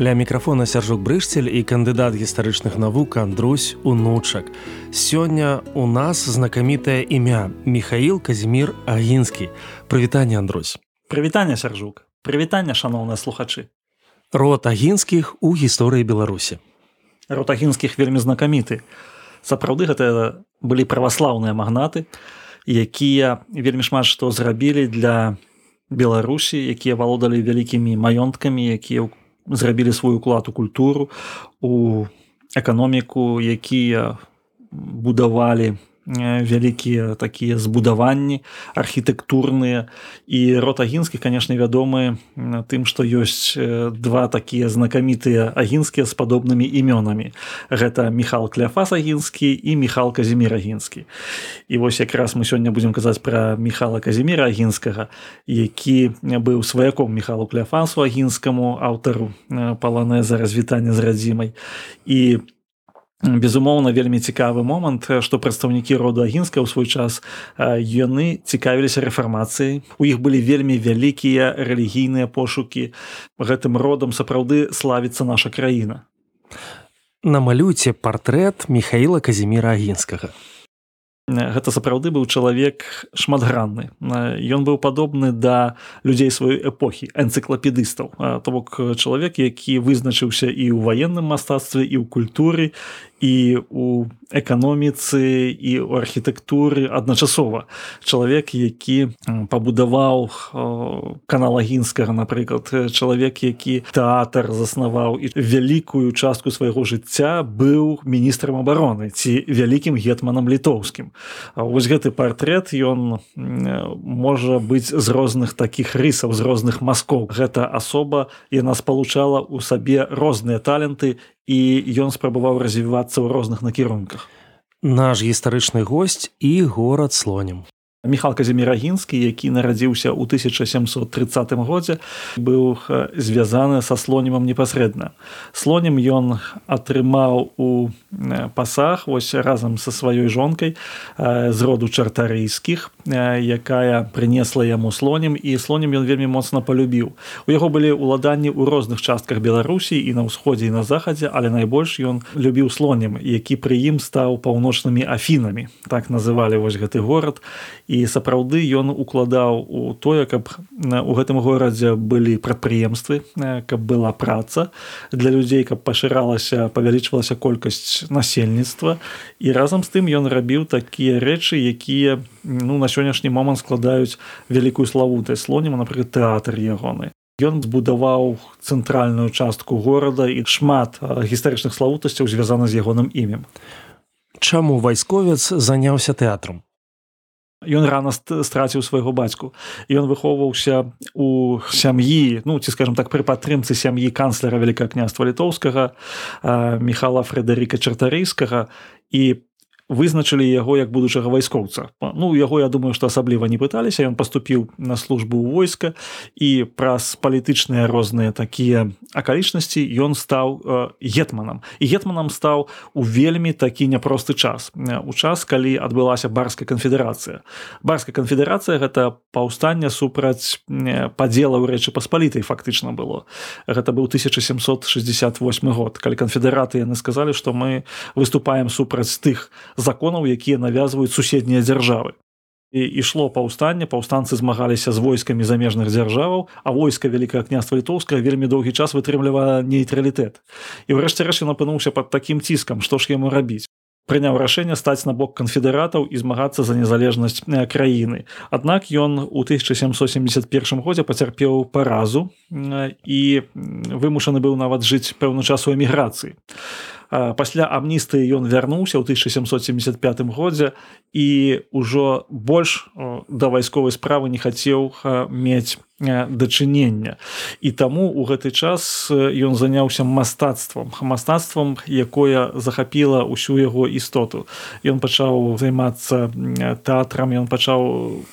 Ля мікрафона сяржук брышцель і кандыдат гістарычных навук Андрусь унучак. Сёння у нас знакамітае імя Михаил Казімир Агінскі. Прывітанне Андрусь. Прывітанне сяржук. Прывітанне шаноўныя слухачы. Рот агінскіх у гісторыі Беларусі. Рот агінскіх вельмі знакаміты. Сапраўды гэта былі праваслаўныя магнаты, якія вельмі шмат што зрабілі для Беларусі, якія валодалі вялікімі маёнткамі, якія зрабілі свой уклад у культуру у эканоміку якія будавалі вялікія такія збудаванні архітэктурныя. І рот агінскі канешне вядомы тым што ёсць два такія знакамітыя агінскія з падобнымі імёнамі. Гэта михал кляфас агінскі і михал казімир агінскі. І вось якраз мы сёння будзем казаць пра михала казіміра агінскага які быў сваяком михалу кляфасу агінскаму аўтару паланеза развітання з радзімай. І по безумоўна вельмі цікавы момант што прадстаўнікі роду агінска ў свой час яны цікавіліся рэфармацыяй. У іх былі вельмі вялікія рэлігійныя пошукі. Гэтым родам сапраўды славіцца наша краіна. Намалюйце партрэт михаила казіміра агінскага гэта сапраўды быў чалавек шматгранны. Ён быў падобны да людзей сваёй эпохі энцыклапедыстаў. То бок чалавек які вызначыўся і ў ваенным мастацтве і ў культуры і у эканоміцы і ў архітэктуры адначасова. Чалавек які пабудаваў каналагінскага напрыклад чалавек які тэатр заснаваў і вялікую частку свайго жыцця быў міністрам обороны ці вялікім гетманам літоўскім. Вось гэты партрэт ён можа быць з розных такіх рысаў з розных маскоў. Гэта асоба яна спалучала ў сабе розныя таленты і ён спрабаваў развівацца ў розных накірунках. Наш гістарычны госць і горад слонем. Михал Казімірагінскі, які нарадзіўся ў 1730 годзе, быў звязаны са слонімам непасрэдна. Слонем ён атрымаў у пасах вось разам са сваёй жонкай з роду чартарыйскіх, якая прынесла яму слонем і слонем ён вельмі моцна палюбіў. У яго былі ўладанні ў розных частках Беларусі і на ўсходзе і на захадзе, але найбольш ён любіў слонем, які пры ім стаў паўночнымі афінамі. Так называлі вось гэты горад і сапраўды ён укладаў у тое каб у гэтым горадзе былі прадпрыемствы каб была праца для людзей каб пашыралася павялічвалася колькасць насельніцтва і разам з тым ён рабіў такія рэчы якія ну на сённяшні момант складаюць вялікую славутай слонем напрыклад тэатр ягоны Ён збудаваў цэнтральную частку горада і шмат гістарычных славутасцяў звязана з ягоным імем. Чаму вайсковец заняўся тэатрам? Ён рана страціў свайго бацьку. Ён выхоўваўся у сям'і, ну ці скажем так пры падтрымцы сям'і канцлера вялікае княства літоўскага Михала Фредеріка Чартарыйскага і вызначылі яго як будучага вайскоўца. Ну яго я думаю што асабліва не пыталіся ён паступіў на службу ў войска і праз палітычныя розныя такія акалічнасці ён стаў гетманам. І гетманам стаў у вельмі такі няпросты час у час калі адбылася барская канфедэрацыя. Барская канфедэрацыя гэта паўстання супраць падзела ў рэчы паспалітай фактычна было. Гэта быў 1768 год калі канфедэраты яны сказалі што мы выступаем супраць тых законаў якія навязваюць суседнія дзяржавы. І ішло паўстанне паўстанцы змагаліся з войскамі замежных дзяржаваў а войска вялікае княства літоўскае вельмі доўгі час вытрымлівае нейтралітэт. І ўрэшце рэш ён апынуўся пад такім ціскам што ж яму рабіць? Прыняў рашэнне стаць на бок канфедэратаў і змагацца за незалежнасць краіны. Аднак ён у 1771 годзе пацярпеў паразу і вымушаны быў нават жыць пэўны час у эміграцыі пасля амністыі ён вярнуўся ў 1775 годзе і ўжо больш да вайсковай справы не хацеў мець дачынення. І таму у гэты час ён заняўся мастацтвам мастацтвам якое захапіла ўсю яго істоту. Ён пачаў займацца тэатрам ён пачаў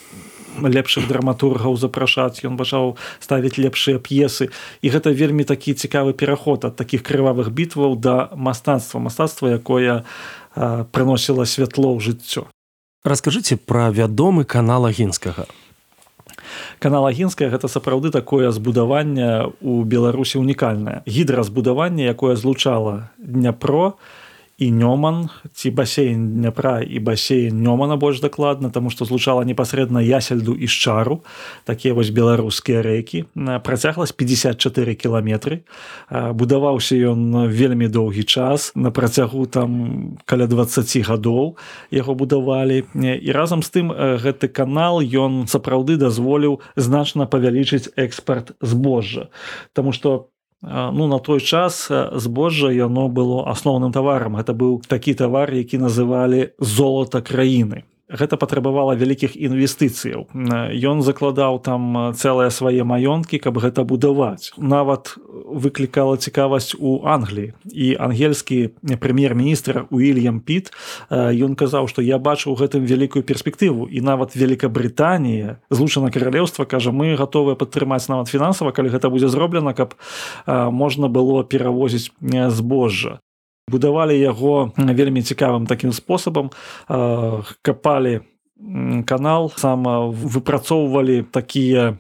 лепшых драматургаў запрашаць. Ён пачаў ставіць лепшыя п'есы. І гэта вельмі такі цікавы пераход ад такіх крывавых бітваў да мастацтва. Мастацтва якое прыносіла святло ў жыццё. Расскажыце пра вядомы канал агінскага. Канал агінская гэта сапраўды такое збудаванне у беларусі унікальнае гідразбудаванне якое злучала дняпро і і нёман. Ці басейн дняпра і басейн нёмана больш дакладна таму што злучала непасрэдна ясельду і шчару. Такія вось беларускія рэкі. Працягласць 54 кіламетры. Будаваўся ён вельмі доўгі час на працягу там каля 20 гадоў яго будавалі. І разам з тым гэты канал ён сапраўды дазволіў значна павялічыць экспарт збожжа. Таму што ну на той час збожжа яно было асноўным таварам гэта быў такі тавар які называлі золата краіны гэта патрабавала вялікіх інвестыцыяў. Ён закладаў там цэлыя свае маёнткі каб гэта будаваць. Нават выклікала цікавасць у англіі. І ангельскі прэм'ер-міністр уильям піт ён казаў што я бачу гэтым вялікую перспектыву і нават великкабрытанія злучана каралеўства кажа мы гатовыя падтрымаць нават фінансава калі гэта будзе зроблена каб можна было перавозіць збожжа будавалі яго вельмі цікавым такім спосабам. Капалі канал сам выпрацоўвалі такія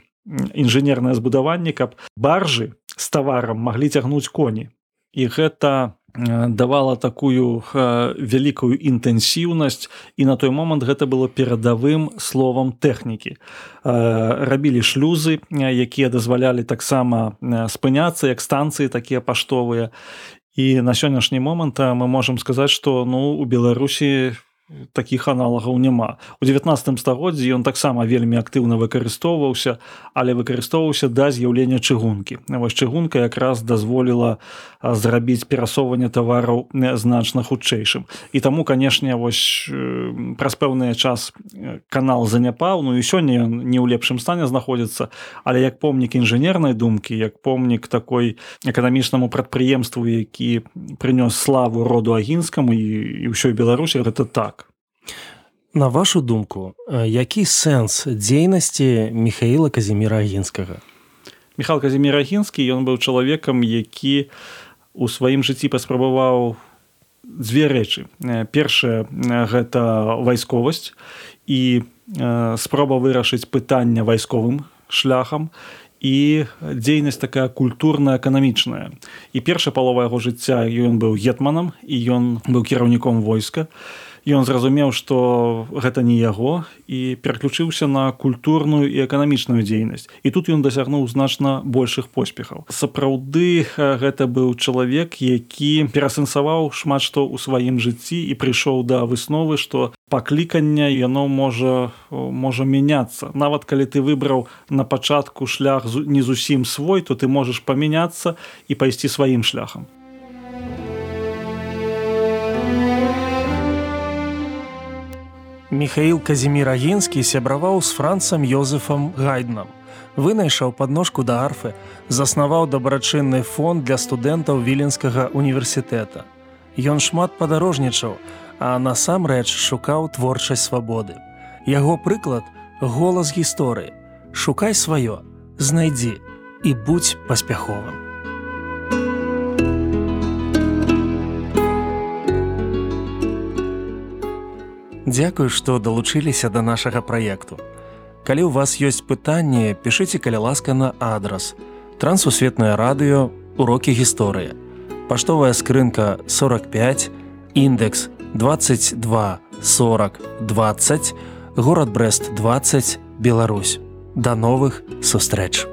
інжынерныя збудаванні каб баржы з таварам маглі цягнуць коні. І гэта давала такую вялікую інтэнсіўнасць і на той момант гэта было перадавым словам тэхнікі. Рабілі шлюзы якія дазвалялі таксама спыняцца як станцыі такія паштовыя і на сённяшні момант мы можемм сказаць што ну у беларусі такіх аналагаў няма. У 19 стагоддзі ён таксама вельмі актыўна выкарыстоўваўся але выкарыстоўваўся да з'яўлення чыгункі. Вось чыгунка якраз дазволіла зрабіць перасоўванне тавараў значна хутчэйшым. І таму канешне вось праз пэўны час канал заняпаў. Ну і сёння ён не ў лепшым стане знаходзіцца але як помнік інжынернай думкі як помнік такой эканамічнаму прадпрыемству які прынёс славу роду агінскаму і ўсёй беларусі гэта так На вашу думку, які сэнс дзейнасці Михаіла Казіміра Агінскага? Михал Казімір Агінскі ён быў чалавекам, які у сваім жыцці паспрабаваў дзве рэчы. Першае гэта вайсковасць і спроба вырашыць пытання вайсковым шляхам і дзейнасць такая культурна-эканамічная. І першая палова яго жыцця ён быў гетманам і ён быў кіраўніком войска. Ён зразумеў што гэта не яго і пераключыўся на культурную і эканамічную дзейнасць. І тут ён дасягнуў значна большых поспехаў. Сапраўды гэта быў чалавек які перасэнсаваў шмат што ў сваім жыцці і прыйшоў да высновы што паклікання яно можа можа мяняцца нават калі ты выбраў на пачатку шлях не зусім свой то ты можаш памяняцца і пайсці сваім шляхам Михаил Казімірагінскі сябраваў з францам Йозефам Гайднам. Вынайшаў падножку да арфы, заснаваў дабрачынны фонд для студэнтаў віленскага універсітэта. Ён шмат падарожнічаў, а насамрэч шукаў творчасць свабоды. Яго прыклад голас гісторыі. Шукай сваё, знайдзі і будзь паспяховым. Дзякую, што далучыліся да нашага праекту. Калі ў вас ёсць пытанні, пішыце каля ласка на адрас. Трансусветнае радыё, урокі гісторыі. Паштовая скрынка 45, індекс 22 40 20, горад Брест 20, Беларусь. Да новых сустрэч.